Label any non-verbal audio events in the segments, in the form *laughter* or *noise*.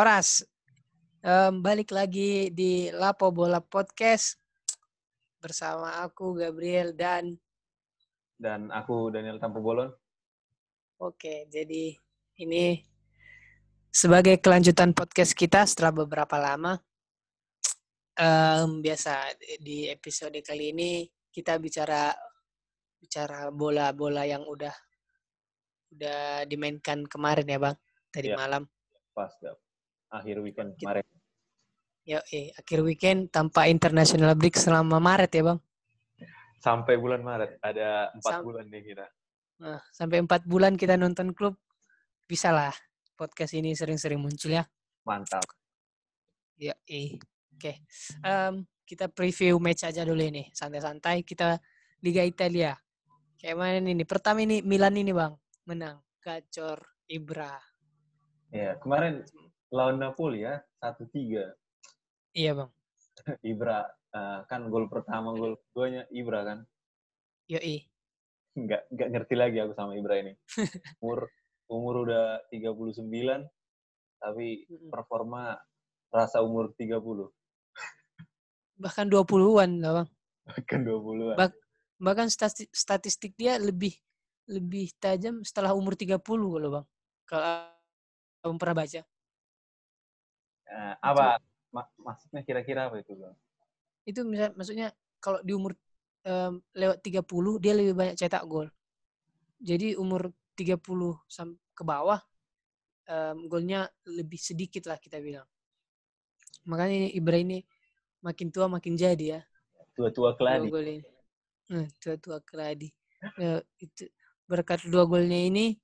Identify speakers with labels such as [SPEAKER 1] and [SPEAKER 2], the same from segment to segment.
[SPEAKER 1] Horas, um, balik lagi di Lapo Bola Podcast bersama aku Gabriel dan
[SPEAKER 2] dan aku Daniel Tampu Bolon.
[SPEAKER 1] Oke, jadi ini sebagai kelanjutan podcast kita setelah beberapa lama. Um, biasa di episode kali ini kita bicara bicara bola-bola yang udah udah dimainkan kemarin ya bang tadi ya, malam.
[SPEAKER 2] Pas akhir weekend kemarin.
[SPEAKER 1] Ya, eh, akhir weekend tanpa international break selama Maret ya, Bang?
[SPEAKER 2] Sampai bulan Maret, ada empat bulan nih kita.
[SPEAKER 1] Nah, sampai empat bulan kita nonton klub, bisa lah podcast ini sering-sering muncul ya.
[SPEAKER 2] Mantap.
[SPEAKER 1] Ya, eh. Oke. Okay. Um, kita preview match aja dulu ini, santai-santai. Kita Liga Italia. Kayak mana ini? Pertama ini Milan ini, Bang. Menang. Gacor Ibra.
[SPEAKER 2] Ya, kemarin lawan Napoli ya satu tiga.
[SPEAKER 1] Iya bang. *laughs*
[SPEAKER 2] Ibra uh, kan gol pertama gol duanya Ibra kan?
[SPEAKER 1] Yo i
[SPEAKER 2] nggak nggak ngerti lagi aku sama Ibra ini. *laughs* Umur umur udah 39 tapi performa rasa umur 30
[SPEAKER 1] bahkan 20-an lah bang.
[SPEAKER 2] Bahkan 20-an
[SPEAKER 1] bah, bahkan statistik, statistik dia lebih lebih tajam setelah umur 30 kalau bang. Kalau kamu pernah baca
[SPEAKER 2] Uh, apa mak maksudnya kira-kira apa itu bang?
[SPEAKER 1] Itu misal, maksudnya kalau di umur um, lewat 30 dia lebih banyak cetak gol. Jadi umur 30 sampai ke bawah um, golnya lebih sedikit lah kita bilang. Makanya ini Ibra ini makin tua makin jadi ya.
[SPEAKER 2] Tua-tua keladi.
[SPEAKER 1] Gol ini. Hmm, tua-tua keladi. ya, itu berkat dua golnya ini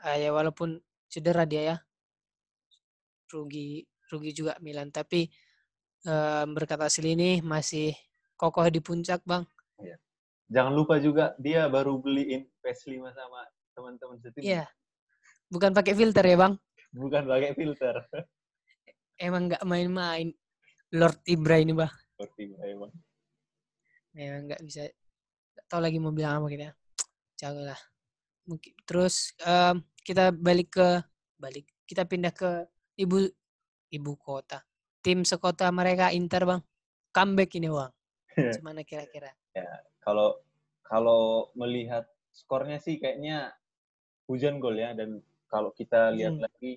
[SPEAKER 1] uh, ya walaupun cedera dia ya rugi rugi juga Milan. Tapi um, berkat hasil ini masih kokoh di puncak, Bang.
[SPEAKER 2] Iya. Jangan lupa juga dia baru beliin PS5 sama teman-teman setim.
[SPEAKER 1] Iya. Bukan pakai filter ya, Bang?
[SPEAKER 2] Bukan pakai filter. *laughs*
[SPEAKER 1] Emang nggak main-main Lord Ibra ini, Bang.
[SPEAKER 2] Lord Ibra, Bang.
[SPEAKER 1] Emang nggak bisa. Gak tahu lagi mau bilang apa kita. Jauh lah. Mungkin terus um, kita balik ke balik kita pindah ke ibu ibu kota. Tim sekota mereka Inter bang, comeback ini bang. *laughs* Gimana kira-kira?
[SPEAKER 2] Ya, kalau kalau melihat skornya sih kayaknya hujan gol ya dan kalau kita lihat hmm. lagi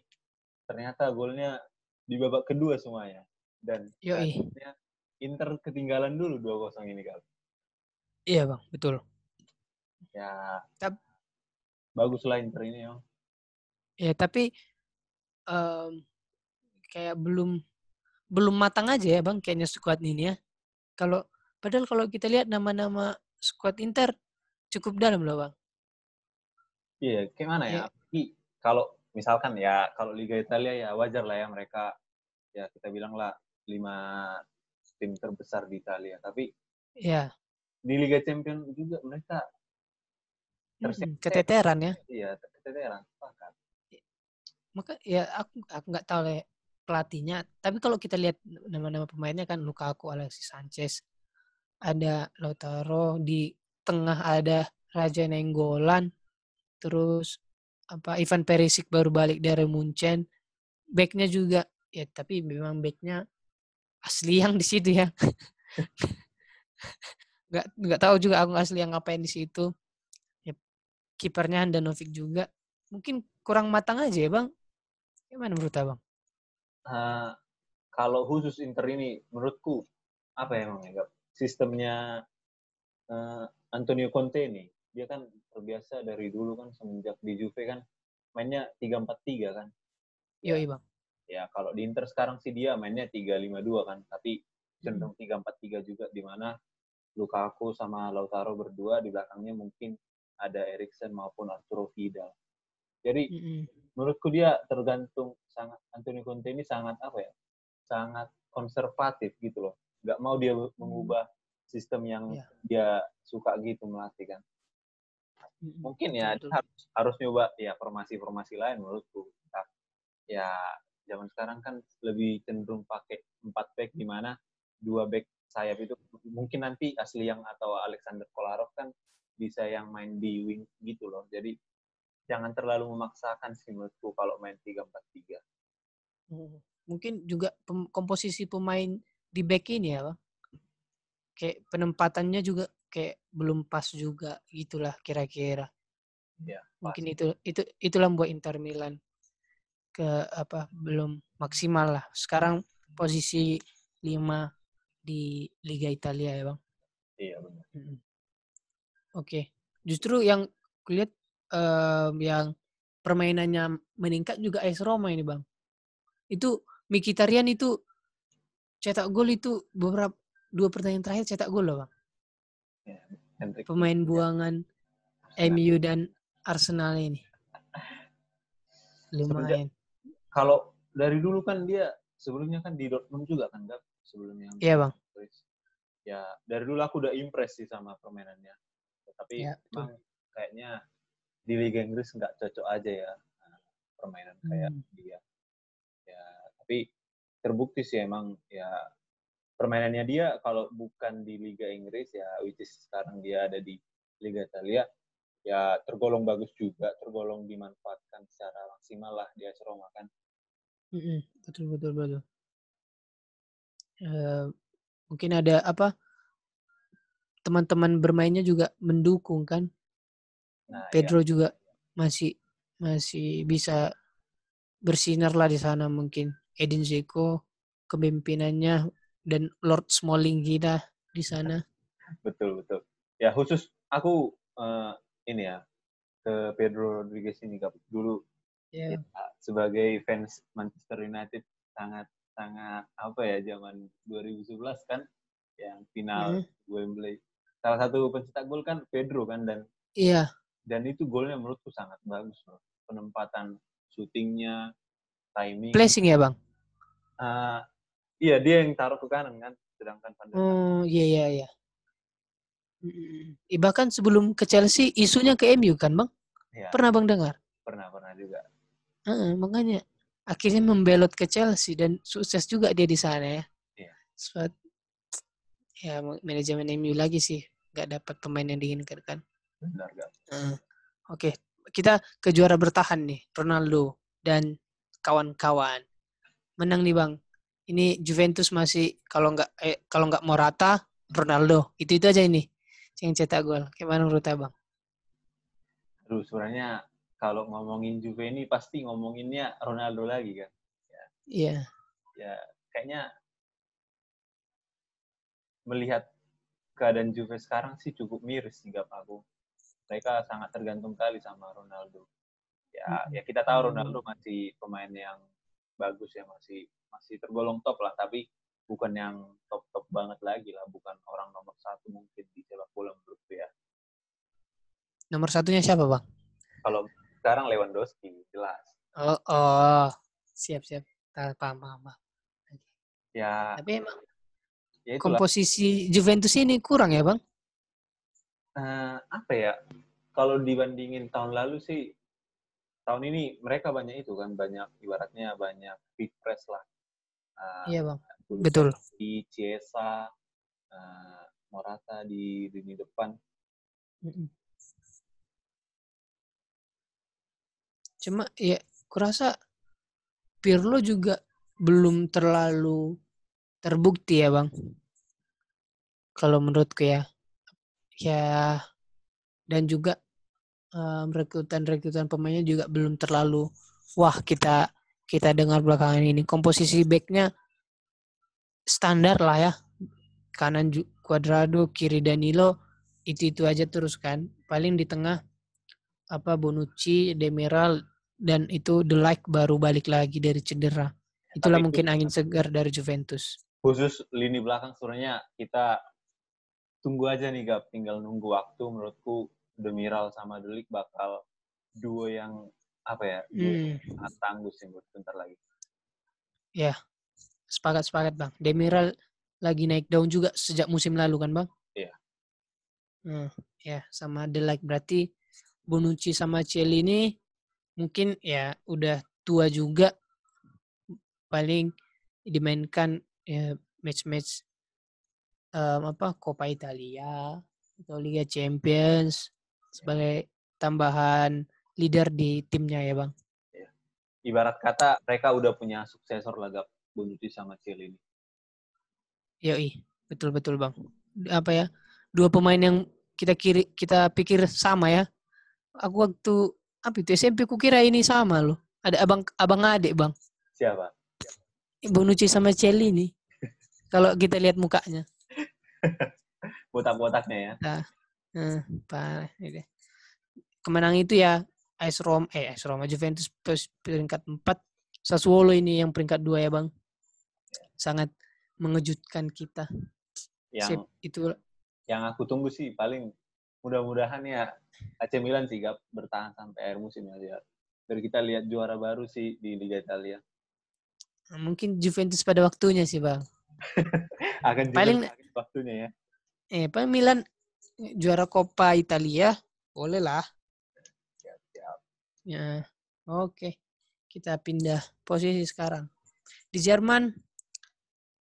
[SPEAKER 2] ternyata golnya di babak kedua semuanya dan
[SPEAKER 1] Yoi.
[SPEAKER 2] Inter ketinggalan dulu 2-0 ini kali.
[SPEAKER 1] Iya bang, betul.
[SPEAKER 2] Ya, Tap bagus lah Inter ini ya.
[SPEAKER 1] Ya tapi um, kayak belum belum matang aja ya bang kayaknya squad ini ya. Kalau padahal kalau kita lihat nama-nama squad Inter cukup dalam loh bang.
[SPEAKER 2] Iya, gimana ya? ya. Kalau misalkan ya kalau Liga Italia ya wajar lah ya mereka ya kita bilang lah lima tim terbesar di Italia. Tapi
[SPEAKER 1] ya
[SPEAKER 2] di Liga Champions juga mereka
[SPEAKER 1] hmm, keteteran ya.
[SPEAKER 2] Iya, keteteran. Sepakat.
[SPEAKER 1] Maka ya aku aku nggak tahu lah ya pelatihnya. Tapi kalau kita lihat nama-nama pemainnya kan Lukaku, Alexis Sanchez, ada Lautaro di tengah ada Raja Nenggolan, terus apa Ivan Perisic baru balik dari Munchen. Backnya juga ya tapi memang backnya asli yang di situ ya. *laughs* nggak nggak tahu juga aku asli yang ngapain di situ. Ya, kipernya Handanovic juga. Mungkin kurang matang aja ya bang. Gimana menurut abang?
[SPEAKER 2] Uh, kalau khusus Inter ini menurutku apa ya emang ya sistemnya uh, Antonio Conte ini dia kan terbiasa dari dulu kan semenjak di Juve kan mainnya tiga empat tiga kan.
[SPEAKER 1] Iya, iya Bang.
[SPEAKER 2] Ya, kalau di Inter sekarang sih dia mainnya tiga lima dua kan, tapi cenderung tiga empat tiga juga di mana Lukaku sama Lautaro berdua di belakangnya mungkin ada Eriksen maupun Arturo Vidal. Jadi mm -hmm. menurutku dia tergantung sangat Antonio Conte ini sangat apa ya? Sangat konservatif gitu loh. Nggak mau dia mm. mengubah sistem yang yeah. dia suka gitu melatih kan. Mm -hmm. Mungkin ya Betul. harus harus nyoba ya formasi-formasi lain menurutku. Ya zaman sekarang kan lebih cenderung pakai empat back di mana dua back sayap itu mungkin nanti asli yang atau Alexander Kolarov kan bisa yang main di wing gitu loh. Jadi jangan terlalu memaksakan sih menurutku kalau main tiga empat tiga.
[SPEAKER 1] Hmm. mungkin juga pem- komposisi pemain di back ini ya bang kayak penempatannya juga kayak belum pas juga gitulah kira-kira
[SPEAKER 2] Ya,
[SPEAKER 1] mungkin itu itu itulah buat Inter Milan ke apa belum maksimal lah sekarang posisi 5 di Liga Italia ya bang
[SPEAKER 2] Iya benar.
[SPEAKER 1] Oke, justru yang kulihat em, yang permainannya meningkat juga AS Roma ini bang. Itu Mkhitaryan itu cetak gol itu beberapa dua pertandingan terakhir cetak gol loh bang.
[SPEAKER 2] Hendrik
[SPEAKER 1] Pemain buangan
[SPEAKER 2] Arsenal.
[SPEAKER 1] MU dan Arsenal ini. Lumayan.
[SPEAKER 2] Kalau dari dulu kan dia sebelumnya kan di Dortmund juga kan Gap sebelumnya.
[SPEAKER 1] Iya bang.
[SPEAKER 2] Ya dari dulu aku udah impress sih sama permainannya. Tapi
[SPEAKER 1] betul.
[SPEAKER 2] emang kayaknya di Liga Inggris nggak cocok aja ya nah, permainan kayak
[SPEAKER 1] Hmm.
[SPEAKER 2] dia. Ya tapi terbukti sih emang ya permainannya dia kalau bukan di Liga Inggris ya which is sekarang dia ada di Liga Italia ya tergolong bagus juga, tergolong dimanfaatkan secara maksimal lah di AS Roma kan.
[SPEAKER 1] Mm-mm, Betul betul betul. Eh, mungkin ada apa? Teman-teman bermainnya juga mendukung kan?
[SPEAKER 2] Nah, ya,
[SPEAKER 1] Pedro juga masih masih bisa bersinar lah di sana mungkin Edin Dzeko kepemimpinannya dan Lord Smalling kita di sana
[SPEAKER 2] betul betul. Ya khusus aku eh, ini ya ke Pedro Rodriguez ini dulu
[SPEAKER 1] ya
[SPEAKER 2] ya, sebagai fans Manchester United sangat sangat apa ya zaman 2011 kan yang final
[SPEAKER 1] Mhm.
[SPEAKER 2] Wembley. Salah satu pencetak gol kan Pedro kan dan
[SPEAKER 1] iya
[SPEAKER 2] dan itu golnya menurutku sangat bagus loh. Penempatan syutingnya, timing.
[SPEAKER 1] placing ya bang
[SPEAKER 2] Ah, iya dia yang taruh ke kanan kan, sedangkan Van
[SPEAKER 1] oh iya iya iya. Eh, bahkan sebelum ke Chelsea isunya ke MU kan bang
[SPEAKER 2] ya,
[SPEAKER 1] pernah bang dengar
[SPEAKER 2] pernah pernah juga.
[SPEAKER 1] Heeh, makanya akhirnya membelot ke Chelsea dan sukses juga dia di sana ya
[SPEAKER 2] Iya.
[SPEAKER 1] Sebab ya manajemen MU lagi sih nggak dapat pemain yang diinginkan kan
[SPEAKER 2] Benar gak?
[SPEAKER 1] Heeh. Oke, kita ke juara bertahan nih, Ronaldo dan kawan-kawan. Menang nih bang. Ini Juventus masih kalau nggak eh, kalau nggak Morata, Ronaldo. Itu itu aja ini yang cetak gol. Gimana menurut abang?
[SPEAKER 2] Aduh, sebenarnya kalau ngomongin Juve ini pasti ngomonginnya Ronaldo lagi kan.
[SPEAKER 1] Iya,
[SPEAKER 2] Ya, kayaknya melihat keadaan Juve sekarang sih cukup miris sih gak aku. Mereka sangat tergantung kali sama Ronaldo. Ya,
[SPEAKER 1] Mm-mm.
[SPEAKER 2] ya kita tahu
[SPEAKER 1] Hmm.
[SPEAKER 2] Ronaldo masih pemain yang bagus ya, masih masih tergolong top lah, tapi bukan yang top-top banget lagi lah, bukan orang nomor satu mungkin di sepak bola menurutku ya.
[SPEAKER 1] nomor satunya siapa bang?
[SPEAKER 2] Kalau sekarang Lewandowski, jelas.
[SPEAKER 1] Oh, oh. siap siap. Paham. paham.
[SPEAKER 2] Ya,
[SPEAKER 1] Tapi emang
[SPEAKER 2] ya itulah.
[SPEAKER 1] komposisi Juventus ini kurang ya bang?
[SPEAKER 2] Eh, apa ya kalau dibandingin tahun lalu sih tahun ini mereka banyak itu kan banyak ibaratnya banyak big press lah Eh,
[SPEAKER 1] Iya bang. Betul.
[SPEAKER 2] Chiesa eh, Morata di lini depan.
[SPEAKER 1] Cuma ya kurasa Pirlo juga belum terlalu terbukti ya bang. Kalau menurutku ya. Ya dan juga em, rekrutan-rekrutan pemainnya juga belum terlalu wah kita kita dengar belakangan ini. Komposisi backnya standar lah ya. Kanan Cuadrado kiri Danilo itu itu aja terus kan. Paling di tengah apa Bonucci Demiral dan itu The Like baru balik lagi dari cedera. Itulah
[SPEAKER 2] Tapi
[SPEAKER 1] mungkin angin segar dari Juventus.
[SPEAKER 2] khusus lini belakang sebenarnya kita tunggu aja nih Gap. Tinggal nunggu waktu menurutku Demiral sama Delik bakal duo yang apa ya yang
[SPEAKER 1] hmm,
[SPEAKER 2] sangat tangguh sih menurut bentar lagi.
[SPEAKER 1] Sepakat sepakat bang. Demiral lagi naik daun juga sejak musim lalu kan bang?
[SPEAKER 2] Iya.
[SPEAKER 1] Hmm, ya sama The Like berarti Bonucci sama Cieli ini mungkin ya udah tua juga. Paling dimainkan ya match-match em, apa Coppa Italia atau Liga Champions sebagai tambahan leader di timnya ya bang
[SPEAKER 2] ibarat kata mereka udah punya suksesor lah Gap Bonucci sama Chiellini.
[SPEAKER 1] Yoi, betul betul bang. Apa ya? Dua pemain yang kita kiri kita pikir sama ya. Aku waktu apa itu SMP ku kira ini sama loh. Ada abang abang adik bang.
[SPEAKER 2] Siapa?
[SPEAKER 1] Bonucci sama Chiellini. *laughs* Kalau kita lihat mukanya.
[SPEAKER 2] Botak-botaknya ya.
[SPEAKER 1] Nah, eh, parah ini. Kemenang itu ya AS Roma, eh AS Roma Juventus peringkat 4, Sassuolo ini yang peringkat 2 ya Bang. Sangat mengejutkan kita. Sip,
[SPEAKER 2] Yang
[SPEAKER 1] itu
[SPEAKER 2] yang aku tunggu sih paling mudah-mudahan ya AC Milan sih Gap, bertahan sampai akhir musim ya. Biar kita lihat juara baru sih di Liga Italia.
[SPEAKER 1] mungkin Juventus pada waktunya sih Bang. *laughs*
[SPEAKER 2] Akan
[SPEAKER 1] Paling-
[SPEAKER 2] waktunya ya.
[SPEAKER 1] Eh, Pak Milan juara Coppa Italia, boleh lah.
[SPEAKER 2] Siap, siap.
[SPEAKER 1] Ya, oke. Kita pindah posisi sekarang. Di Jerman,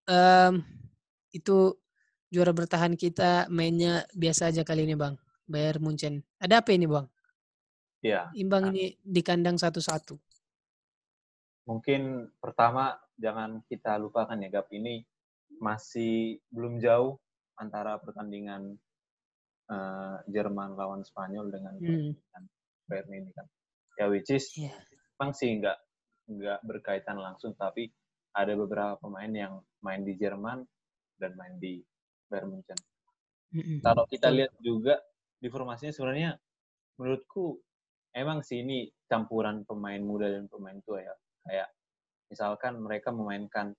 [SPEAKER 1] em, itu juara bertahan kita mainnya biasa aja kali ini bang. Bayar Munchen. Ada apa ini bang?
[SPEAKER 2] Ya,
[SPEAKER 1] Imbang ini di kandang satu-satu.
[SPEAKER 2] mungkin pertama jangan kita lupakan ya Gap ini masih belum jauh antara pertandingan eh, Jerman lawan Spanyol dengan
[SPEAKER 1] Hmm,
[SPEAKER 2] Bayern ini kan. Ya which is
[SPEAKER 1] Iya.
[SPEAKER 2] memang sih nggak nggak berkaitan langsung tapi ada beberapa pemain yang main di Jerman dan main di Bayern Munchen.
[SPEAKER 1] mm-mm.
[SPEAKER 2] Kalau kita lihat juga di formasinya sebenarnya menurutku emang sih ini campuran pemain muda dan pemain tua ya. Kayak misalkan mereka memainkan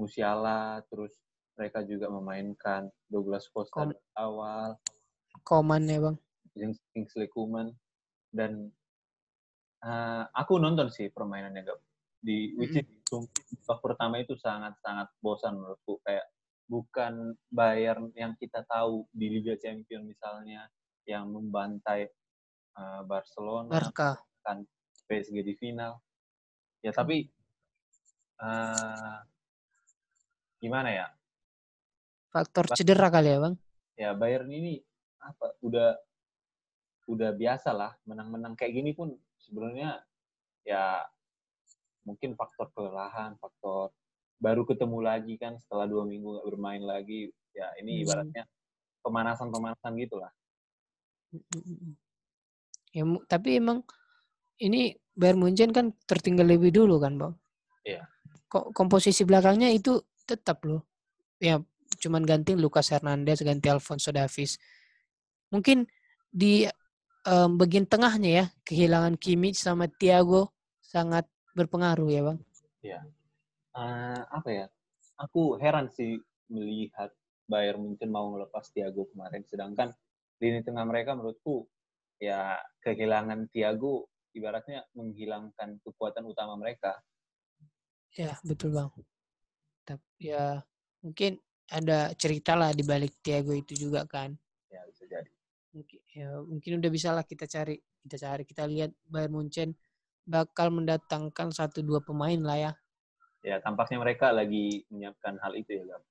[SPEAKER 2] Musiala, terus mereka juga memainkan Douglas Costa
[SPEAKER 1] Kom-
[SPEAKER 2] awal,
[SPEAKER 1] Koman ya bang.
[SPEAKER 2] Kings- Kingsley Coman dan eh, aku nonton sih permainannya Gap. di which is babak pertama itu sangat sangat bosan menurutku kayak bukan Bayern yang kita tahu di Liga Champions misalnya yang membantai eh, Barcelona
[SPEAKER 1] Barca.
[SPEAKER 2] kan PSG di final ya tapi eh, gimana ya
[SPEAKER 1] Faktor cedera kali ya bang.
[SPEAKER 2] ya Bayern ini apa udah udah biasa lah menang-menang kayak gini pun sebenarnya ya mungkin faktor kelelahan faktor baru ketemu lagi kan setelah dua minggu nggak bermain lagi ya ini
[SPEAKER 1] Hmm.
[SPEAKER 2] ibaratnya pemanasan-pemanasan gitulah.
[SPEAKER 1] Ya, tapi emang ini Bayern Munchen kan tertinggal lebih dulu kan, Bang?
[SPEAKER 2] Iya.
[SPEAKER 1] Kok komposisi belakangnya itu tetap loh. Ya, cuman ganti Lucas Hernandez, ganti Alfonso Davies. Mungkin di em, bagian tengahnya ya, kehilangan Kimmich sama Thiago sangat berpengaruh ya, Bang.
[SPEAKER 2] Eh, apa ya aku heran sih melihat Bayern Munchen mau melepas Thiago kemarin sedangkan lini tengah mereka menurutku ya kehilangan Thiago ibaratnya menghilangkan kekuatan utama mereka
[SPEAKER 1] Ya, betul, Bang. Tapi ya mungkin ada cerita lah di balik Thiago itu juga kan.
[SPEAKER 2] ya bisa jadi
[SPEAKER 1] mungkin ya mungkin udah bisa lah kita cari kita cari kita lihat Bayern Munchen bakal mendatangkan satu dua pemain lah ya
[SPEAKER 2] ya tampaknya mereka lagi menyiapkan hal itu ya Gab.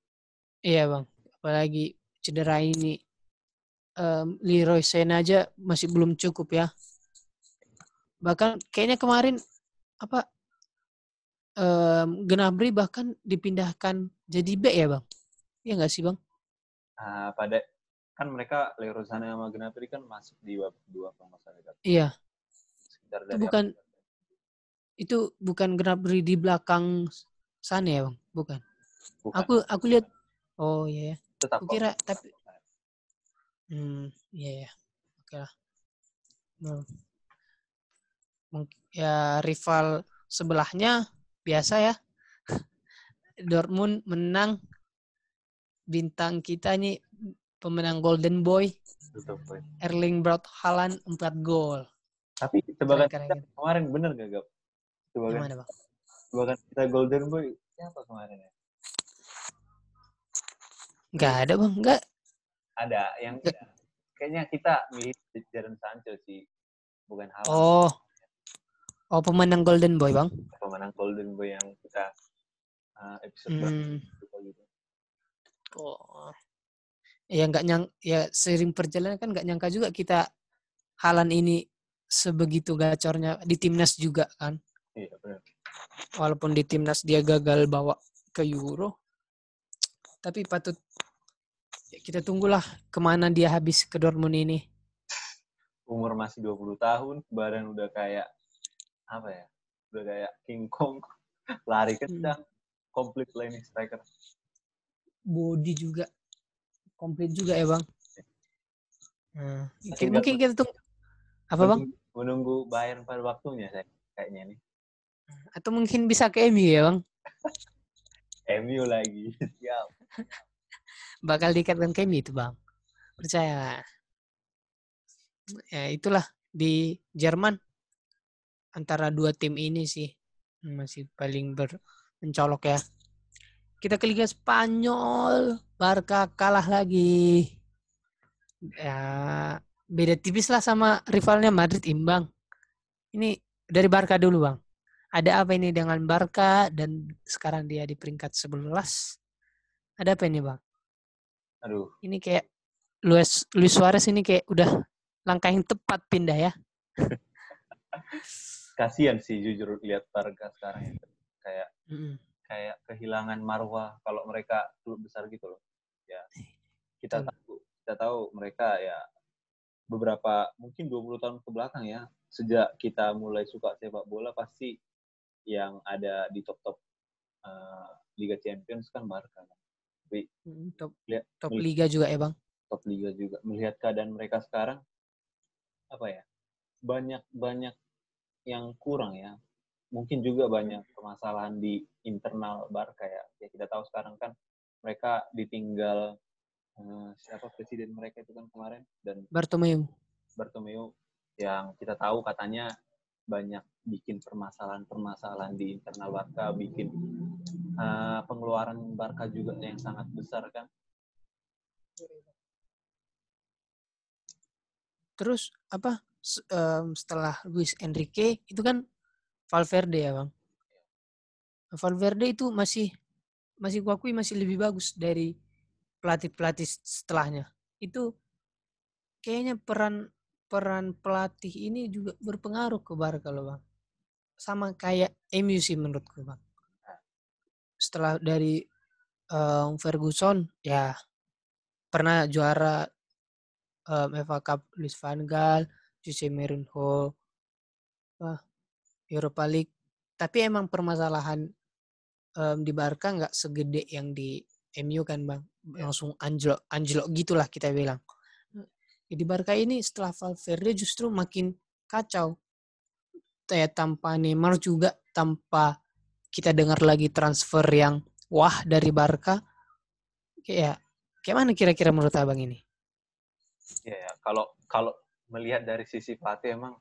[SPEAKER 1] iya bang apalagi cedera ini Em, Leroy Sane aja masih belum cukup ya bahkan kayaknya kemarin apa em, Gnabry bahkan dipindahkan jadi back ya bang Iya nggak sih bang
[SPEAKER 2] Ah, pada kan mereka Leroy Sané sama Gnabry kan masuk di babak kedua kalau nggak salah Gab.
[SPEAKER 1] iya
[SPEAKER 2] sekitar
[SPEAKER 1] Itu bukan-
[SPEAKER 2] awal.
[SPEAKER 1] itu bukan Gnabry di belakang sana ya bang bukan
[SPEAKER 2] Bukan.
[SPEAKER 1] aku aku lihat oh iya ya
[SPEAKER 2] tetap
[SPEAKER 1] aku kira tapi Hmm, iya ya. Oke lah. Hmm. Ya rival sebelahnya biasa ya. *laughs* Dortmund menang. Bintang kita nih pemenang Golden Boy
[SPEAKER 2] Betul, Boy.
[SPEAKER 1] Erling Braut Haaland 4 gol.
[SPEAKER 2] tapi tebakan
[SPEAKER 1] Keren,
[SPEAKER 2] kita
[SPEAKER 1] keren.
[SPEAKER 2] kemarin bener gak?
[SPEAKER 1] Yang
[SPEAKER 2] tebakan
[SPEAKER 1] mana, Bang?
[SPEAKER 2] tebakan kita Golden Boy siapa kemarin ya
[SPEAKER 1] Enggak ada, Bang. Enggak.
[SPEAKER 2] ada yang
[SPEAKER 1] Nggak.
[SPEAKER 2] kayaknya kita milih Jadon Sancho sih bukan hal
[SPEAKER 1] Oh. Oh, pemenang Golden Boy, Bang.
[SPEAKER 2] pemenang Golden Boy yang kita uh, episode
[SPEAKER 1] Hmm.
[SPEAKER 2] gitu.
[SPEAKER 1] Oh. Ya nggak nyang ya seiring perjalanan kan nggak nyangka juga kita Halan ini sebegitu gacornya di timnas juga kan.
[SPEAKER 2] Iya benar.
[SPEAKER 1] Walaupun di timnas dia gagal bawa ke Euro. Tapi patut ya kita tunggulah ke mana dia habis ke Dortmund ini.
[SPEAKER 2] Umur masih 20 tahun, badan udah kayak apa ya? Udah kayak King Kong. *laughs* Lari kencang, komplit laning striker.
[SPEAKER 1] Body juga komplit juga ya, Bang.
[SPEAKER 2] Masih
[SPEAKER 1] mungkin, kita tunggu apa, Bang?
[SPEAKER 2] Menunggu, Bayern pada waktunya saya kayaknya nih.
[SPEAKER 1] Atau mungkin bisa ke MU ya, Bang? *laughs*
[SPEAKER 2] MU lagi. Siap. *laughs*
[SPEAKER 1] bakal diikatkan ke MU itu bang percaya ya itulah di Jerman antara dua tim ini sih. Masih paling ber mencolok ya. Kita ke Liga Spanyol. Barca kalah lagi. Ya beda tipis lah sama rivalnya Madrid imbang. Ini dari Barca dulu bang. Ada apa ini dengan Barca dan sekarang dia di peringkat 11 ada apa ini bang?
[SPEAKER 2] Aduh,
[SPEAKER 1] ini kayak Luis Luis Suarez ini kayak udah langkah yang tepat pindah ya. *laughs*
[SPEAKER 2] kasihan sih jujur lihat Barca sekarang itu. Kayak
[SPEAKER 1] Mm-mm.
[SPEAKER 2] kayak kehilangan marwah kalau mereka klub besar gitu loh. Ya. Kita
[SPEAKER 1] Betul.
[SPEAKER 2] tahu kita tahu mereka ya beberapa mungkin 20 tahun ke belakang ya sejak kita mulai suka sepak bola pasti yang ada di top-top eh, Liga Champions kan Barca kan. Tapi
[SPEAKER 1] Mm, Top
[SPEAKER 2] Lihat-
[SPEAKER 1] top
[SPEAKER 2] melihat-
[SPEAKER 1] liga juga ya bang.
[SPEAKER 2] top liga juga melihat keadaan mereka sekarang apa ya banyak banyak yang kurang ya. Mungkin juga banyak permasalahan di internal Barca ya ya kita tahu sekarang kan mereka ditinggal eh, siapa presiden mereka itu kan kemarin dan
[SPEAKER 1] Bartomeu.
[SPEAKER 2] Bartomeu yang kita tahu katanya banyak bikin permasalahan-permasalahan di internal Barca bikin eh, pengeluaran Barca juga yang sangat besar kan.
[SPEAKER 1] Terus apa em, setelah Luis Enrique itu kan Valverde ya bang. Valverde itu masih masih kuakui masih lebih bagus dari pelatih-pelatih setelahnya. Itu kayaknya peran peran pelatih ini juga berpengaruh ke Barca loh bang. Sama kayak MU sih menurutku bang. Setelah dari em, Ferguson ya pernah juara em, FA Cup Luis Van Gaal, Jose Mourinho, wah, Europa League. Tapi emang permasalahan em, di Barca nggak segede yang di MU kan bang,
[SPEAKER 2] Ya.
[SPEAKER 1] langsung anjlok, anjlok gitulah kita bilang. Ya, di Barca ini setelah Valverde justru makin kacau. Kayak tanpa Neymar juga, tanpa kita dengar lagi transfer yang wah dari Barca. Kayak kayak mana kira-kira menurut abang ini?
[SPEAKER 2] Ya, ya. kalau kalau melihat dari sisi pelatih emang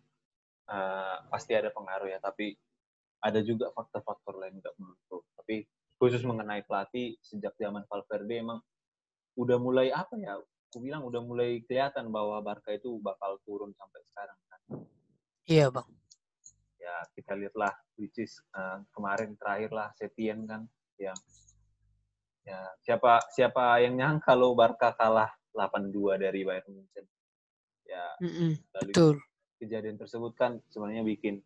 [SPEAKER 2] eh, pasti ada pengaruh ya, tapi ada juga faktor-faktor lain juga menurutku. Tapi khusus mengenai pelatih sejak zaman Valverde emang udah mulai apa ya? Aku bilang udah mulai kelihatan bahwa Barca itu bakal turun sampai sekarang kan.
[SPEAKER 1] Iya bang.
[SPEAKER 2] Ya kita lihatlah which is eh, kemarin terakhir lah Setien kan yang ya siapa siapa yang nyangka lo Barca kalah 8-2 dari Bayern Munchen. Ya lalu
[SPEAKER 1] betul.
[SPEAKER 2] kejadian tersebut kan sebenarnya bikin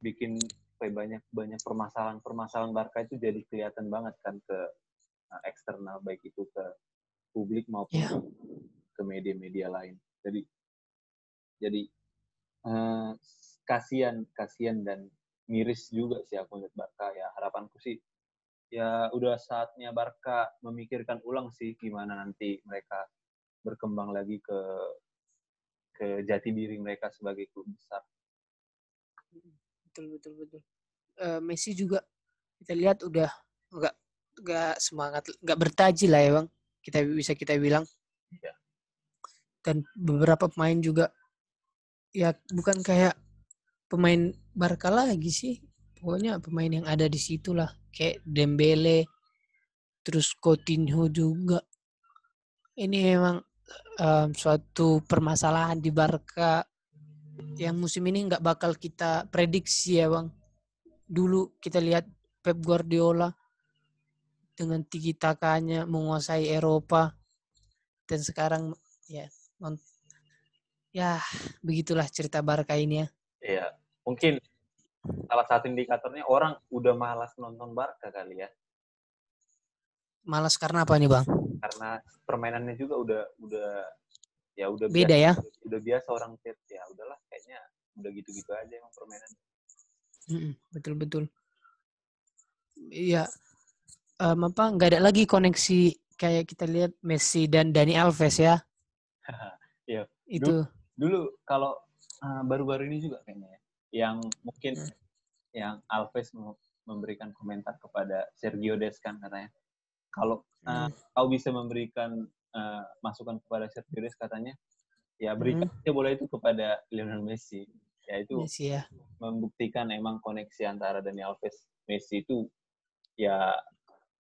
[SPEAKER 2] bikin ya, banyak banyak permasalahan permasalahan Barca itu jadi kelihatan banget kan ke uh, eksternal baik itu ke publik maupun
[SPEAKER 1] Iya.
[SPEAKER 2] ke media-media lain. Jadi jadi eh, kasihan kasihan dan miris juga sih aku lihat Barca ya harapanku sih ya udah saatnya Barca memikirkan ulang sih gimana nanti mereka berkembang lagi ke ke jati diri mereka sebagai klub besar.
[SPEAKER 1] betul betul betul. Eh, Messi juga kita lihat udah nggak nggak semangat nggak bertaji lah ya bang. Kita bisa kita bilang.
[SPEAKER 2] Iya.
[SPEAKER 1] dan beberapa pemain juga ya bukan kayak pemain Barca lagi sih. Pokoknya pemain yang ada di situ lah. Kayak Dembele terus Coutinho juga. Ini memang em, suatu permasalahan di Barca yang musim ini nggak bakal kita prediksi ya bang dulu kita lihat Pep Guardiola dengan tiki takanya menguasai Eropa dan sekarang ya non- ya begitulah cerita Barca ini ya
[SPEAKER 2] Iya, mungkin salah satu indikatornya orang udah malas nonton Barca kali ya.
[SPEAKER 1] Malas karena apa nih bang?
[SPEAKER 2] Karena permainannya juga udah udah ya udah
[SPEAKER 1] Beda
[SPEAKER 2] biasa,
[SPEAKER 1] ya?
[SPEAKER 2] Udah biasa orang chat ya udahlah kayaknya udah gitu-gitu aja emang permainan.
[SPEAKER 1] Betul betul. Iya. Em, apa? Nggak ada lagi koneksi kayak kita lihat Messi dan Dani Alves ya? *laughs*
[SPEAKER 2] Iya.
[SPEAKER 1] Itu.
[SPEAKER 2] Dulu kalau uh, baru-baru ini juga kayaknya ya, yang mungkin
[SPEAKER 1] Hmm.
[SPEAKER 2] yang Alves mem- memberikan komentar kepada Sergio Des kan katanya. Kalau uh,
[SPEAKER 1] Mm.
[SPEAKER 2] kau bisa memberikan uh, masukan kepada Sergio katanya, ya berikan aja bola itu kepada Lionel Messi. Ya itu
[SPEAKER 1] Messi ya.
[SPEAKER 2] membuktikan emang koneksi antara Dani Alves Messi itu ya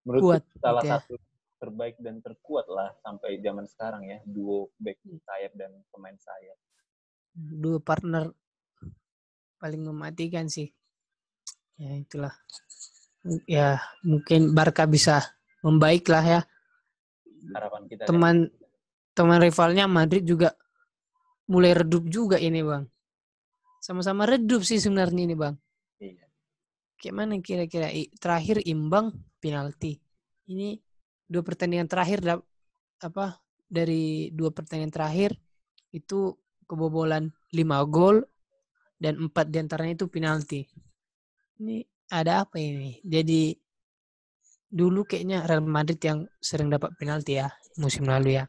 [SPEAKER 2] menurut
[SPEAKER 1] Kuat,
[SPEAKER 2] salah
[SPEAKER 1] gitu ya.
[SPEAKER 2] satu terbaik dan terkuat lah sampai zaman sekarang ya duo back sayap dan pemain sayap.
[SPEAKER 1] Dua partner paling mematikan sih. Ya itulah. Ya mungkin Barca bisa membaik lah ya.
[SPEAKER 2] Harapan kita
[SPEAKER 1] Teman teman rivalnya Madrid juga mulai redup juga ini bang. Sama-sama redup sih sebenarnya ini bang.
[SPEAKER 2] Iya.
[SPEAKER 1] Kayak mana kira-kira terakhir imbang penalti. Ini dua pertandingan terakhir apa dari dua pertandingan terakhir itu kebobolan 5 gol dan empat di antaranya itu penalti. Ini ada apa ini? Jadi dulu kayaknya Real Madrid yang sering dapat penalti ya musim lalu ya.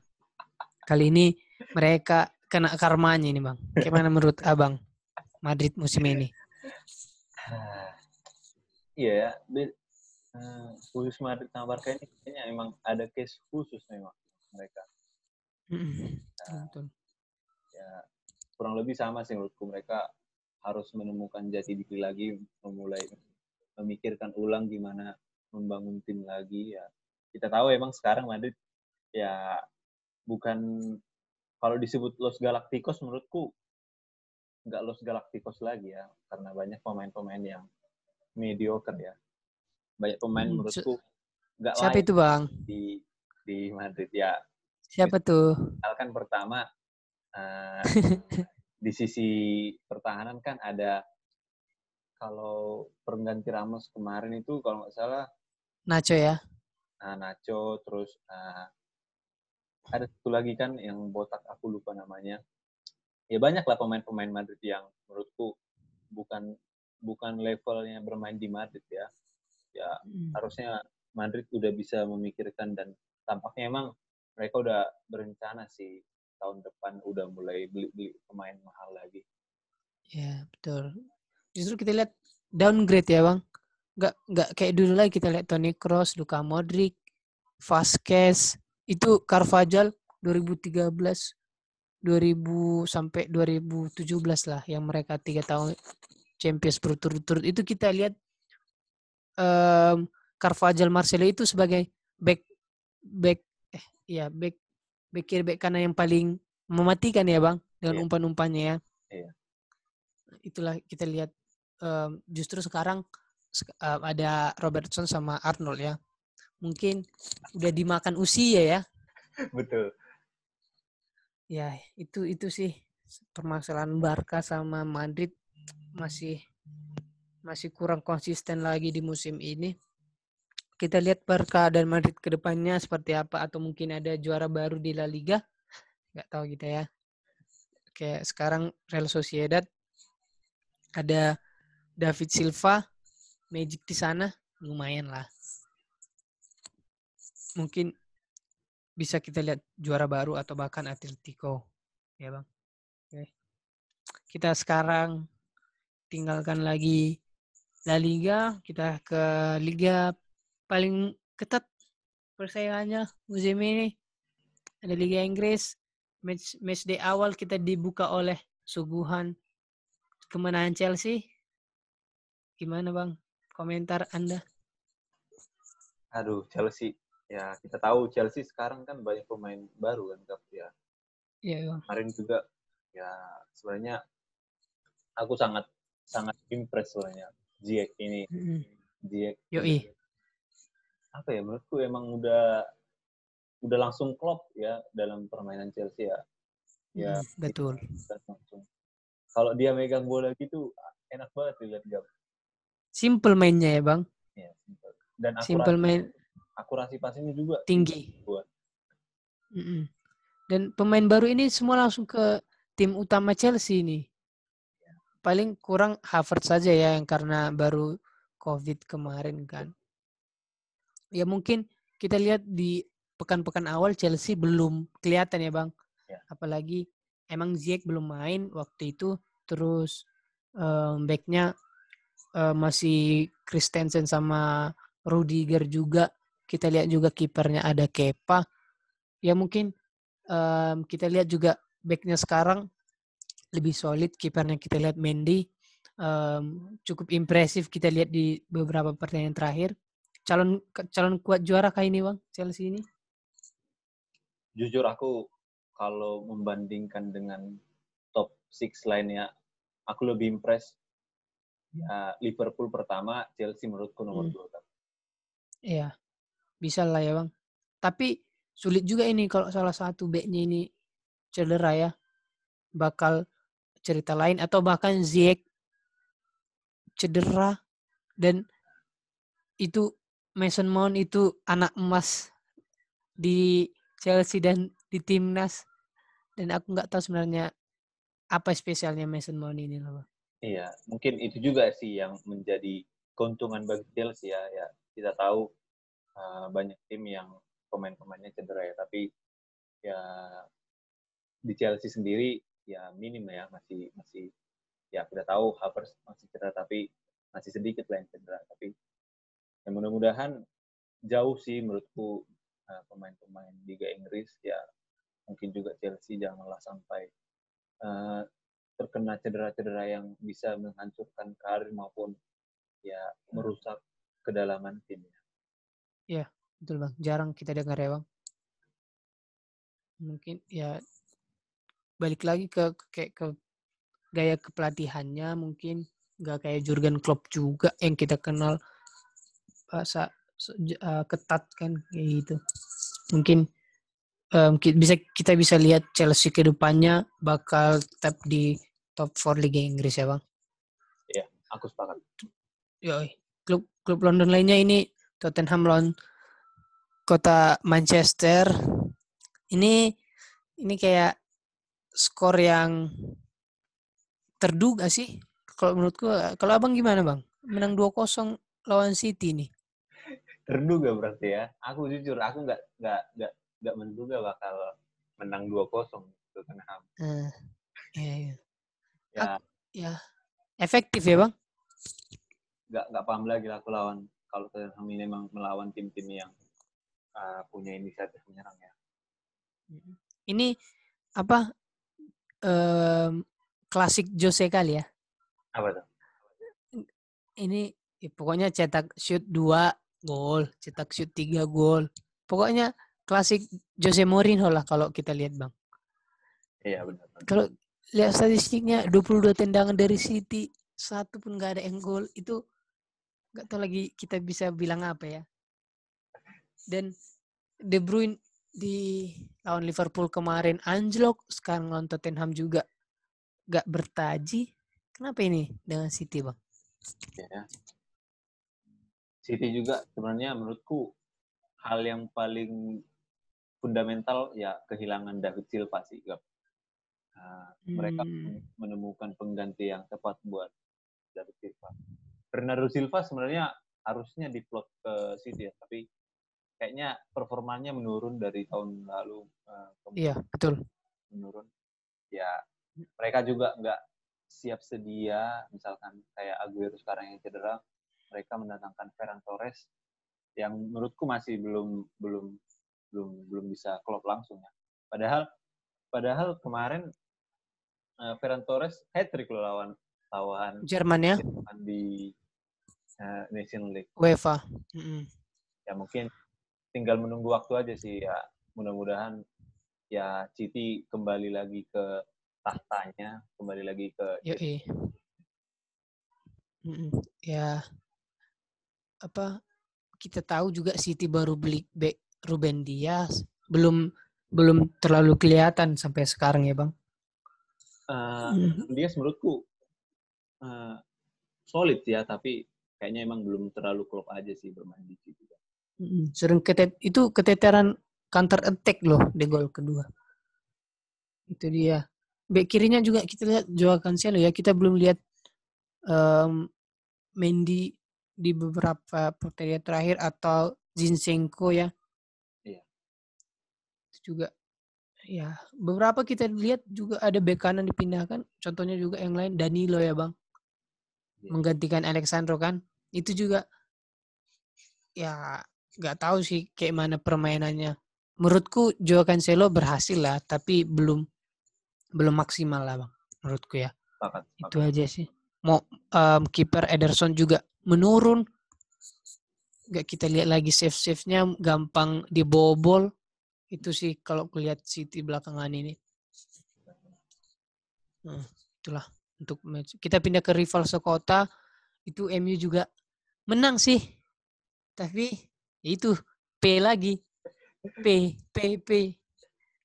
[SPEAKER 1] Kali ini mereka kena karmanya ini bang. Gimana *laughs* menurut abang Madrid musim ini?
[SPEAKER 2] Iya ya. Be- eh, khusus Madrid sama Barca ini kayaknya emang ada case khusus memang mereka.
[SPEAKER 1] Betul.
[SPEAKER 2] Ya kurang lebih sama sih menurutku mereka harus menemukan jati diri lagi, memulai memikirkan ulang gimana membangun tim lagi ya. Kita tahu emang sekarang Madrid ya bukan kalau disebut Los Galacticos menurutku nggak Los Galacticos lagi ya karena banyak pemain-pemain yang mediocre ya. Banyak pemain
[SPEAKER 1] Hmm,
[SPEAKER 2] menurutku nggak
[SPEAKER 1] Siapa
[SPEAKER 2] layak
[SPEAKER 1] itu bang?
[SPEAKER 2] di di Madrid ya.
[SPEAKER 1] Siapa tuh?
[SPEAKER 2] Misalkan pertama eh, *laughs* di sisi pertahanan kan ada kalau pengganti Ramos kemarin itu kalau nggak salah
[SPEAKER 1] Nacho ya?
[SPEAKER 2] nah, Nacho terus eh, ada satu lagi kan yang botak aku lupa namanya ya banyak lah pemain-pemain Madrid yang menurutku bukan bukan levelnya bermain di Madrid ya ya
[SPEAKER 1] Mm.
[SPEAKER 2] harusnya Madrid udah bisa memikirkan dan tampaknya emang mereka udah berencana sih tahun depan udah mulai beli-beli pemain mahal lagi
[SPEAKER 1] Ya betul. Justru kita lihat downgrade ya bang. Nggak nggak kayak dulu lagi kita lihat Toni Kroos, Luka Modric, Vasquez, itu Carvajal 2013, 2000 sampai 2017 lah yang mereka tiga tahun Champions berturut-turut itu kita lihat em Carvajal Marcelo itu sebagai back back eh ya back back kiri back kanan yang paling mematikan ya bang dengan
[SPEAKER 2] Iya.
[SPEAKER 1] umpan-umpannya ya.
[SPEAKER 2] Iya.
[SPEAKER 1] Itulah kita lihat em, justru sekarang em, ada Robertson sama Arnold ya. Mungkin udah dimakan usia ya.
[SPEAKER 2] betul
[SPEAKER 1] Ya, itu itu sih permasalahan Barca sama Madrid masih masih kurang konsisten lagi di musim ini. Kita lihat Barca dan Madrid ke depannya seperti apa atau mungkin ada juara baru di La Liga. Nggak tahu kita ya. Kayak sekarang Real Sociedad ada David Silva, Magic di sana lumayan lah. Mungkin bisa kita lihat juara baru atau bahkan Atletico. Ya, Bang. Oke. Kita sekarang tinggalkan lagi La Liga, kita ke liga paling ketat persaingannya musim ini. Ada Liga Inggris. Match, match day awal kita dibuka oleh suguhan kemenangan Chelsea. Gimana Bang? Komentar Anda?
[SPEAKER 2] aduh Chelsea ya kita tahu Chelsea sekarang kan banyak pemain baru kan Kap ya
[SPEAKER 1] Iya, Bang.
[SPEAKER 2] kemarin juga ya sebenarnya aku sangat sangat impress sebenarnya Ziyech ini
[SPEAKER 1] Mm-mm.
[SPEAKER 2] Ziyech
[SPEAKER 1] Yoi.
[SPEAKER 2] apa ya menurutku emang udah udah langsung klop ya dalam permainan Chelsea ya ya
[SPEAKER 1] Mm, betul.
[SPEAKER 2] langsung kalau dia megang bola gitu enak banget dilihat Gap
[SPEAKER 1] Simple mainnya ya, Bang.
[SPEAKER 2] ya simple. dan
[SPEAKER 1] Simple
[SPEAKER 2] akurasi
[SPEAKER 1] main.
[SPEAKER 2] akurasi passingnya juga
[SPEAKER 1] tinggi.
[SPEAKER 2] Buat.
[SPEAKER 1] Mm-mm. Dan pemain baru ini semua langsung ke tim utama Chelsea ini. Paling kurang Havertz saja ya yang karena baru COVID kemarin kan. Ya mungkin kita lihat di pekan-pekan awal Chelsea belum kelihatan ya bang.
[SPEAKER 2] Ya.
[SPEAKER 1] Apalagi emang Ziyech belum main waktu itu. Terus um, backnya uh, masih Christensen sama Rudiger juga. Kita lihat juga kipernya ada Kepa. Ya mungkin um, kita lihat juga backnya sekarang lebih solid. Kipernya kita lihat Mendy um, cukup impresif kita lihat di beberapa pertandingan terakhir. Calon calon kuat juara kah ini bang Chelsea ini?
[SPEAKER 2] Jujur aku kalau membandingkan dengan top six lainnya, aku lebih impress ya Liverpool pertama, Chelsea menurutku nomor
[SPEAKER 1] Hmm.
[SPEAKER 2] dua. kan.
[SPEAKER 1] Iya, bisa lah ya bang. Tapi sulit juga ini kalau salah satu backnya ini cedera ya. Bakal cerita lain atau bahkan Ziyech cedera dan itu Mason Mount itu anak emas di Chelsea dan di timnas dan aku nggak tahu sebenarnya apa spesialnya Mason Mount ini loh.
[SPEAKER 2] Iya, mungkin itu juga sih yang menjadi keuntungan bagi Chelsea ya. ya kita tahu uh, banyak tim yang pemain-pemainnya cedera ya, tapi ya di Chelsea sendiri ya minim ya masih masih ya kita tahu Havertz masih cedera tapi masih sedikit lah yang cedera tapi ya mudah-mudahan jauh sih menurutku uh, pemain-pemain Liga Inggris ya mungkin juga Chelsea janganlah sampai uh, terkena cedera-cedera yang bisa menghancurkan karir maupun ya merusak kedalaman tim.
[SPEAKER 1] Betul bang, jarang kita dengar ya bang. Mungkin ya balik lagi ke kayak ke gaya kepelatihannya mungkin nggak kayak Jurgen Klopp juga yang kita kenal bahasa uh, ketat kan kayak gitu. Mungkin um, bisa kita bisa lihat Chelsea ke depannya bakal tetap di top 4 Liga Inggris ya bang.
[SPEAKER 2] Iya, aku sepakat.
[SPEAKER 1] Yoi. Klub klub London lainnya ini Tottenham lawan kota Manchester. Ini ini kayak skor yang terduga sih. Kalau menurutku kalau Abang gimana, Bang? Menang 2-0 lawan City nih.
[SPEAKER 2] Terduga berarti ya. Aku jujur aku nggak nggak nggak nggak menduga bakal menang 2-0 Tottenham.
[SPEAKER 1] Nah, iya, iya.
[SPEAKER 2] Ya,
[SPEAKER 1] Ya. Efektif ya, Bang?
[SPEAKER 2] nggak nggak paham lagi lah aku lawan kalau Tottenham ini memang melawan tim-tim yang uh, punya inisiatif menyerang ya.
[SPEAKER 1] Ini apa em, klasik Jose kali ya?
[SPEAKER 2] Apa tuh?
[SPEAKER 1] Ini ya, pokoknya cetak shoot 2 gol, cetak shoot 3 gol. Pokoknya klasik Jose Mourinho lah kalau kita lihat, Bang.
[SPEAKER 2] Iya benar. benar.
[SPEAKER 1] Kalau lihat statistiknya 22 tendangan dari City, satu pun nggak ada yang gol. Itu nggak tahu lagi kita bisa bilang apa ya. Dan De Bruyne di lawan Liverpool kemarin anjlok, sekarang lawan Tottenham juga nggak bertaji. Kenapa ini dengan City, Bang?
[SPEAKER 2] ya. City juga sebenarnya menurutku hal yang paling fundamental ya kehilangan David Silva sih. Nah, mereka
[SPEAKER 1] Hmm.
[SPEAKER 2] menemukan pengganti yang tepat buat David Silva. Bernardo Silva sebenarnya harusnya diplot ke City ya, tapi kayaknya performanya menurun dari tahun lalu ke
[SPEAKER 1] Iya, betul.
[SPEAKER 2] menurun. Ya mereka juga nggak siap sedia, misalkan kayak Aguero sekarang yang cedera, mereka mendatangkan Ferran Torres yang menurutku masih belum belum belum belum bisa klop langsung ya. Padahal padahal kemarin eh, Ferran Torres hat trick loh lawan lawan
[SPEAKER 1] Jerman ya,
[SPEAKER 2] Jerman di eh, Nation League.
[SPEAKER 1] UEFA. Mm-mm.
[SPEAKER 2] Ya mungkin tinggal menunggu waktu aja sih ya. Mudah-mudahan ya City kembali lagi ke tahtanya, kembali lagi ke
[SPEAKER 1] Yoi. Mm-mm. Ya, apa kita tahu juga City baru beli back Ruben Dias, belum belum terlalu kelihatan sampai sekarang ya bang. Mm.
[SPEAKER 2] dia menurutku eh, solid ya, tapi kayaknya emang belum terlalu klop aja sih bermain di City.
[SPEAKER 1] Mm, Sering ketet itu keteteran counter attack loh di gol kedua. Itu dia. Bek kirinya juga kita lihat Joao Cancelo ya. Kita belum lihat em, Mendy di beberapa pertandingan terakhir atau Zinchenko ya.
[SPEAKER 2] Iya.
[SPEAKER 1] Itu juga ya beberapa kita lihat juga ada bek kanan dipindahkan. Contohnya juga yang lain Danilo ya bang,
[SPEAKER 2] Iya.
[SPEAKER 1] menggantikan Alexandro kan. Itu juga ya nggak tahu sih kayak mana permainannya. Menurutku Joao Cancelo berhasil lah, tapi belum belum maksimal lah bang. Menurutku ya.
[SPEAKER 2] Sepakat,
[SPEAKER 1] Itu
[SPEAKER 2] sepakat.
[SPEAKER 1] aja sih. Mau em, kiper Ederson juga menurun. Gak kita lihat lagi save-save-nya gampang dibobol. Itu sih kalau kulihat City belakangan ini. Nah, itulah untuk match. Kita pindah ke rival sekota. Itu MU juga menang sih. Tapi ya itu P lagi. P, P, P.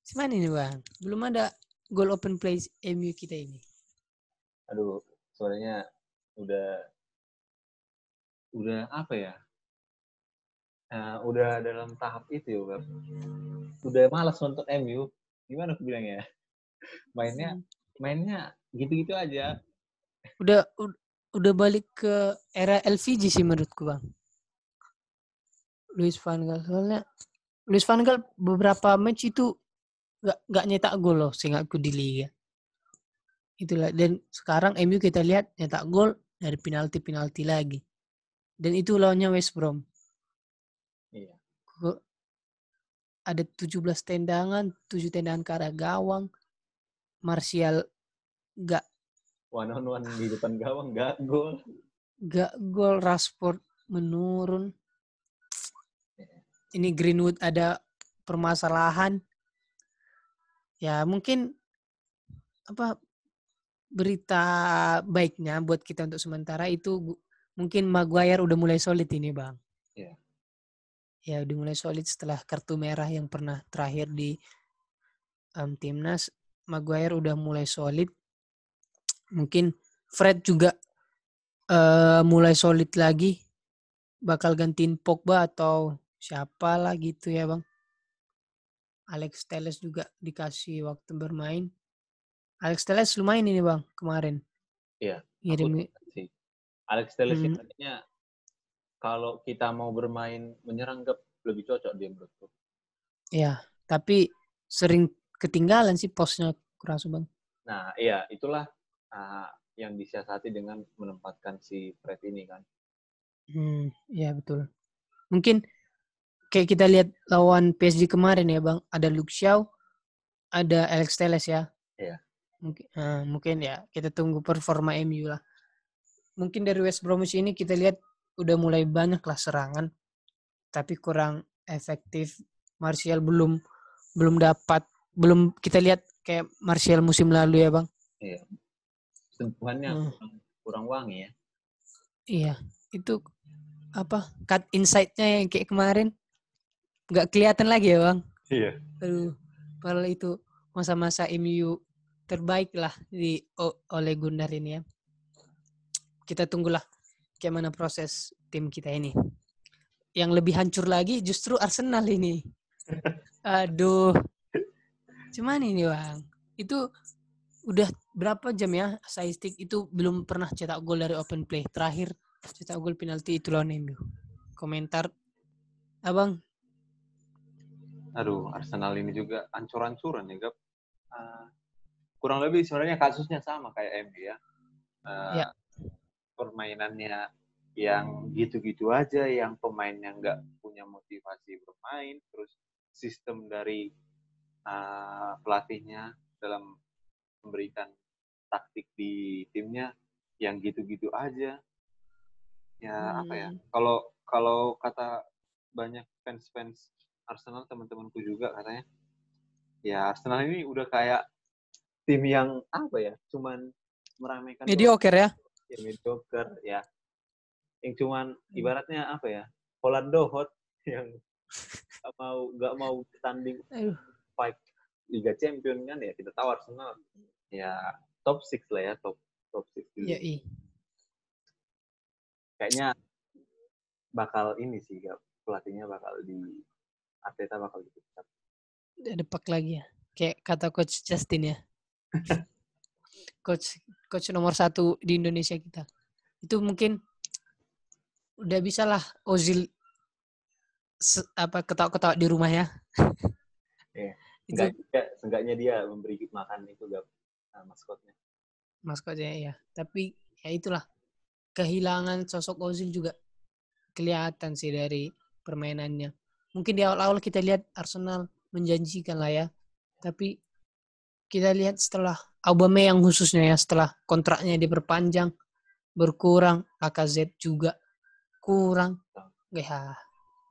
[SPEAKER 1] Cuman ini bang, belum ada goal open play MU kita ini.
[SPEAKER 2] Aduh, sebenarnya udah udah apa ya? Nah, udah dalam tahap itu ya, Bab. Udah malas nonton MU. Gimana aku bilangnya? Mainnya mainnya gitu-gitu aja.
[SPEAKER 1] udah ud- udah balik ke era LVG sih menurutku bang. Luis Van Gaal soalnya Luis Van Gaal beberapa match itu nggak nggak nyetak gol loh seingatku di liga. Itulah dan sekarang MU kita lihat nyetak gol dari penalti penalti lagi. Dan itu lawannya West Brom.
[SPEAKER 2] Iya.
[SPEAKER 1] Kok ada 17 tendangan, 7 tendangan ke arah gawang. Martial nggak
[SPEAKER 2] One on one di depan gawang nggak gol.
[SPEAKER 1] gak gol Rashford menurun. Ini Greenwood ada permasalahan. Ya mungkin apa berita baiknya buat kita untuk sementara itu mungkin Maguire udah mulai solid ini bang. Ya udah mulai solid setelah kartu merah yang pernah terakhir di em, timnas. Maguire udah mulai solid. Mungkin Fred juga eh mulai solid lagi. Bakal gantiin Pogba atau siapa lah gitu ya bang. Alex Telles juga dikasih waktu bermain. Alex Telles lumayan ini bang kemarin.
[SPEAKER 2] Iya,
[SPEAKER 1] Ngirim.
[SPEAKER 2] Alex Telles
[SPEAKER 1] Hmm.
[SPEAKER 2] sebenarnya kalau kita mau bermain menyerang gap lebih cocok dia menurutku.
[SPEAKER 1] ya, tapi sering ketinggalan sih posnya kurang bang.
[SPEAKER 2] Nah, iya, itulah ah, yang disiasati dengan menempatkan si Fred ini kan.
[SPEAKER 1] Hmm, ya betul. Mungkin kayak kita lihat lawan PSG kemarin ya bang, ada Luke Shaw, ada Alex Telles ya.
[SPEAKER 2] Iya.
[SPEAKER 1] Mungkin, eh, mungkin ya kita tunggu performa MU lah. Mungkin dari West Bromwich ini kita lihat udah mulai banyak lah serangan, tapi kurang efektif. Martial belum belum dapat, belum kita lihat kayak Martial musim lalu ya bang.
[SPEAKER 2] Sentuhannya
[SPEAKER 1] Hmm.
[SPEAKER 2] kurang, kurang wangi ya.
[SPEAKER 1] Iya, itu apa cut inside-nya yang kayak kemarin nggak kelihatan lagi ya bang.
[SPEAKER 2] Iya.
[SPEAKER 1] Aduh, padahal itu masa-masa MU terbaik lah di o- oleh Gunnar ini ya. Kita tunggulah kayak mana proses tim kita ini. Yang lebih hancur lagi justru Arsenal ini. *laughs* Aduh. Cuman ini bang, itu udah berapa jam ya Saistik itu belum pernah cetak gol dari open play. Terakhir cetak gol penalti itu lawan MU. Komentar Abang,
[SPEAKER 2] Aduh, Arsenal ini juga ancur-ancuran ya, Gap. Ah, kurang lebih sebenarnya kasusnya sama kayak MU ya. Ah,
[SPEAKER 1] Ya.
[SPEAKER 2] Permainannya yang gitu-gitu aja, yang pemainnya nggak punya motivasi bermain, terus sistem dari ah, pelatihnya dalam memberikan taktik di timnya yang gitu-gitu aja. Ya apa ya?
[SPEAKER 1] Hmm.
[SPEAKER 2] Kalau kalau kata banyak fans-fans Arsenal teman-temanku juga katanya, ya Arsenal ini udah kayak tim yang apa ya? Cuman meramaikan
[SPEAKER 1] mediocre ya.
[SPEAKER 2] Ya, mediocre ya. Yang cuman ibaratnya apa ya? Holando hot *laughs* yang nggak mau nggak mau tanding fight Liga Champion kan ya kita tahu Arsenal ya top 6 lah ya top top 6 dulu.
[SPEAKER 1] Ya.
[SPEAKER 2] Kayaknya bakal ini sih Gap. pelatihnya bakal di Arteta bakal dipecat.
[SPEAKER 1] Ada pak lagi ya. Kayak kata coach Justin ya. *laughs* coach coach nomor satu di Indonesia kita. Itu mungkin udah bisa lah Ozil se- apa ketawa-ketawa di rumah ya. *laughs*
[SPEAKER 2] Iya. Enggak, seenggaknya dia memberi makan itu gak maskotnya.
[SPEAKER 1] maskotnya ya. Tapi ya itulah kehilangan sosok Ozil juga kelihatan sih dari permainannya. Mungkin di awal-awal kita lihat Arsenal menjanjikan lah ya. Tapi kita lihat setelah Aubameyang khususnya ya setelah kontraknya diperpanjang berkurang, Lacazette juga kurang. Ya,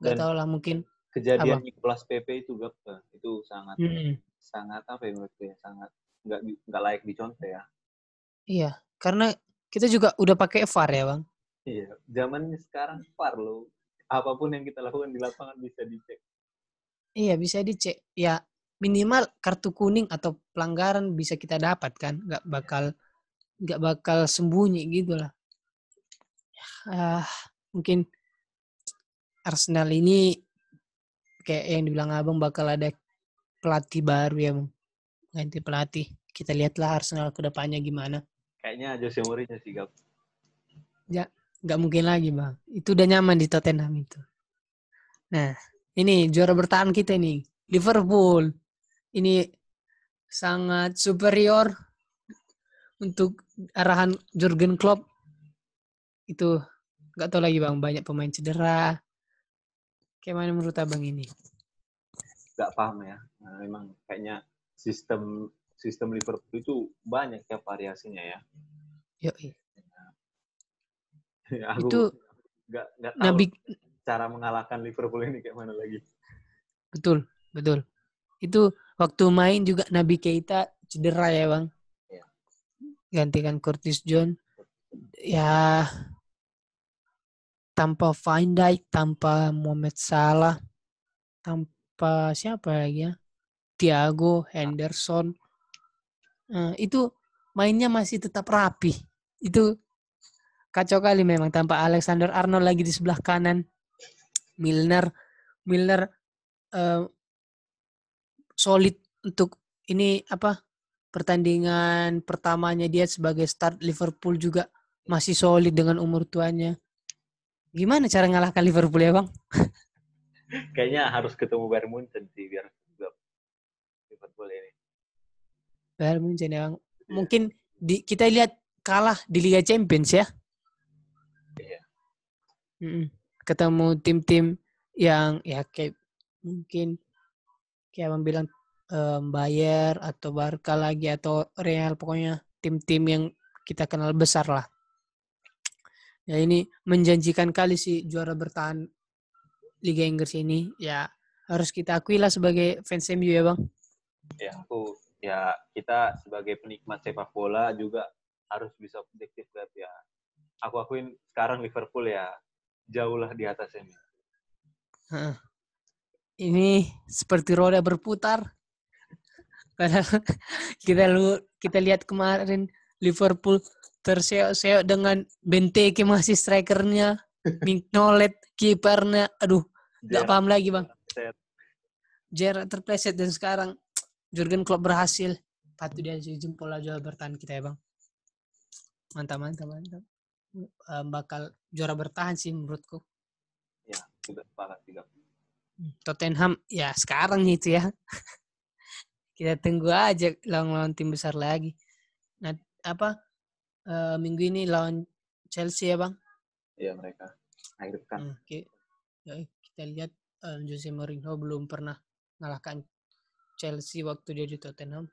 [SPEAKER 1] nggak tahu lah mungkin.
[SPEAKER 2] Kejadian
[SPEAKER 1] Apa?
[SPEAKER 2] Nicolas Pepe itu gak itu sangat
[SPEAKER 1] Mm-mm.
[SPEAKER 2] sangat apa ya menurutku ya sangat nggak nggak layak dicontoh ya.
[SPEAKER 1] Iya, karena kita juga udah pakai VAR ya, Bang.
[SPEAKER 2] Iya, zamannya sekarang VAR loh. Apa pun yang kita lakukan di lapangan bisa dicek.
[SPEAKER 1] Iya, bisa dicek. Ya, minimal kartu kuning atau pelanggaran bisa kita dapat kan, nggak bakal nggak bakal sembunyi gitu lah. Ah, mungkin Arsenal ini kayak yang dibilang Abang bakal ada pelatih baru ya, Bang. Ganti pelatih. Kita lihatlah Arsenal ke depannya gimana.
[SPEAKER 2] Kayaknya Jose Mourinho sih Gap.
[SPEAKER 1] nggak mungkin lagi bang. Itu udah nyaman di Tottenham itu. Nah, ini juara bertahan kita nih, Liverpool. Ini sangat superior untuk arahan Jurgen Klopp. Itu nggak tahu lagi bang, banyak pemain cedera. Kayak mana menurut abang ini?
[SPEAKER 2] Nggak paham ya. Nah, memang kayaknya sistem sistem Liverpool itu banyak ya variasinya ya.
[SPEAKER 1] Yoi. *laughs*
[SPEAKER 2] Aku
[SPEAKER 1] Itu
[SPEAKER 2] nggak nggak tahu
[SPEAKER 1] Nabi
[SPEAKER 2] cara mengalahkan Liverpool ini kayak mana lagi.
[SPEAKER 1] betul, betul. Itu waktu main juga Nabi Keita cedera ya bang.
[SPEAKER 2] Iya.
[SPEAKER 1] Gantikan Curtis John. Ya tanpa Van Dijk, tanpa Mohamed Salah, tanpa siapa lagi ya? Thiago, Henderson. Nah, itu mainnya masih tetap rapi. Itu kacau kali memang tanpa Alexander Arnold lagi di sebelah kanan. Milner, Milner eh, solid untuk ini apa pertandingan pertamanya dia sebagai start Liverpool juga masih solid dengan umur tuanya. Gimana cara ngalahkan Liverpool ya bang? *laughs*
[SPEAKER 2] Kayaknya harus ketemu Bayern Munchen sih biar juga Liverpool ini.
[SPEAKER 1] Bayern Munchen ya bang. Mungkin di, kita lihat kalah di Liga Champions ya.
[SPEAKER 2] Iya.
[SPEAKER 1] Ketemu tim-tim yang ya kayak mungkin kayak abang bilang em, Bayer atau Barca lagi atau Real pokoknya tim-tim yang kita kenal besar lah. Ya ini menjanjikan kali sih juara bertahan Liga Inggris ini. Ya harus kita akui lah sebagai fans MU ya bang.
[SPEAKER 2] Ya aku ya kita sebagai penikmat sepak bola juga harus bisa objektif Gap, ya. Aku akuin sekarang Liverpool ya jauh lah di atas ini.
[SPEAKER 1] Ini seperti roda berputar. Padahal *laughs* kita lu kita lihat kemarin Liverpool terseok-seok dengan Benteke masih strikernya, *laughs* Mignolet kipernya. Aduh, nggak paham lagi bang. Gerrard terpleset dan sekarang Jurgen Klopp berhasil. Patut dia jempol aja bertahan kita ya bang. Mantap, mantap, mantap. Eh, bakal juara bertahan sih menurutku.
[SPEAKER 2] Ya, juga sepakat juga.
[SPEAKER 1] Tottenham ya sekarang itu ya. Kita tunggu aja lawan-lawan tim besar lagi. Nah, apa eh, minggu ini lawan Chelsea ya, Bang?
[SPEAKER 2] Ya mereka akhir pekan.
[SPEAKER 1] Hmm, ki- ya, kita lihat eh, Jose Mourinho belum pernah mengalahkan Chelsea waktu dia di Tottenham.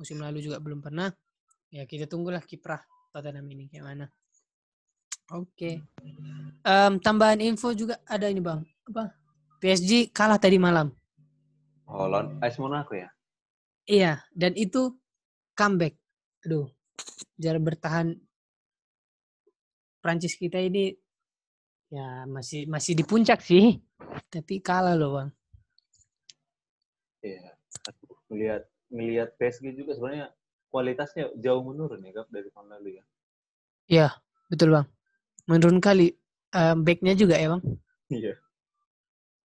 [SPEAKER 1] Musim lalu juga belum pernah. Ya, kita tunggulah kiprah Tottenham ini kayak mana. Oke. Em, tambahan info juga ada ini, Bang. Apa? PSG kalah tadi malam.
[SPEAKER 2] Oh, lawan AS Monaco ya?
[SPEAKER 1] Iya, dan itu comeback. Aduh, jar bertahan Prancis kita ini ya masih masih di puncak sih, tapi kalah loh bang.
[SPEAKER 2] Iya. Aku melihat melihat PSG juga sebenarnya kualitasnya jauh menurun ya Gap dari tahun lalu ya.
[SPEAKER 1] Iya, betul bang. Menurun kali eh, backnya juga ya bang.
[SPEAKER 2] Iya.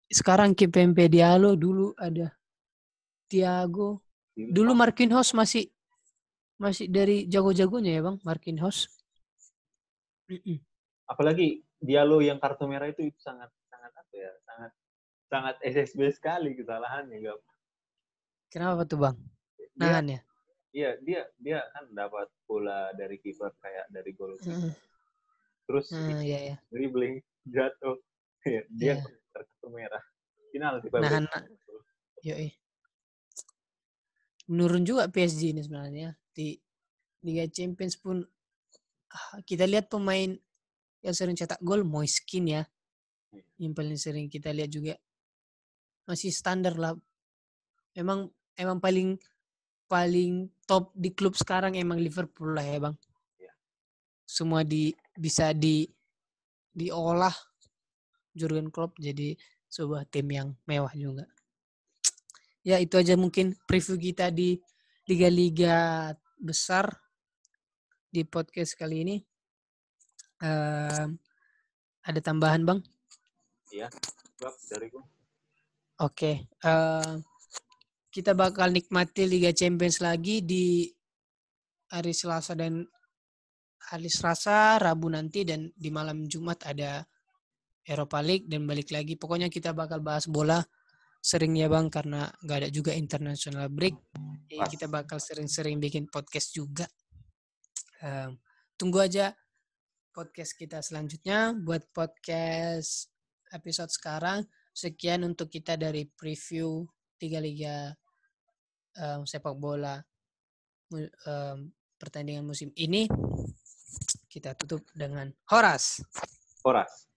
[SPEAKER 1] Sekarang KPMP Diallo dulu ada Tiago. Dulu Marquinhos masih masih dari jago-jagonya ya bang Marquinhos.
[SPEAKER 2] Mm-mm. Apalagi Diallo yang kartu merah itu, itu sangat sangat apa ya sangat sangat SSB sekali kesalahannya gak?
[SPEAKER 1] Kenapa tuh bang? Nahan ya?
[SPEAKER 2] Iya dia dia kan dapat bola dari kiper kayak dari gol. Mm. Terus
[SPEAKER 1] mm, iya, iya.
[SPEAKER 2] dribbling jatuh dia yeah. Kartu merah. Final sih
[SPEAKER 1] Nahan. Yoi. Menurun juga PSG ini sebenarnya. Di Liga Champions pun ah, kita lihat pemain yang sering cetak gol Moiskin ya. Yang paling sering kita lihat juga. Masih standar lah. Emang emang paling paling top di klub sekarang emang Liverpool lah ya bang. Iya. semua di bisa di diolah Jurgen Klopp jadi sebuah tim yang mewah juga ya itu aja mungkin preview kita di liga-liga besar di podcast kali ini. Uh, ada tambahan bang?
[SPEAKER 2] Iya, dari gue.
[SPEAKER 1] Oke, okay. uh, kita bakal nikmati Liga Champions lagi di hari Selasa dan hari Selasa, Rabu nanti dan di malam Jumat ada Eropa League dan balik lagi. Pokoknya kita bakal bahas bola sering ya bang karena nggak ada juga international break. Jadi kita bakal sering-sering bikin podcast juga. Um, tunggu aja podcast kita selanjutnya. Buat podcast episode sekarang sekian untuk kita dari preview tiga liga um, sepak bola um, pertandingan musim ini. Kita tutup dengan Horas.
[SPEAKER 2] Horas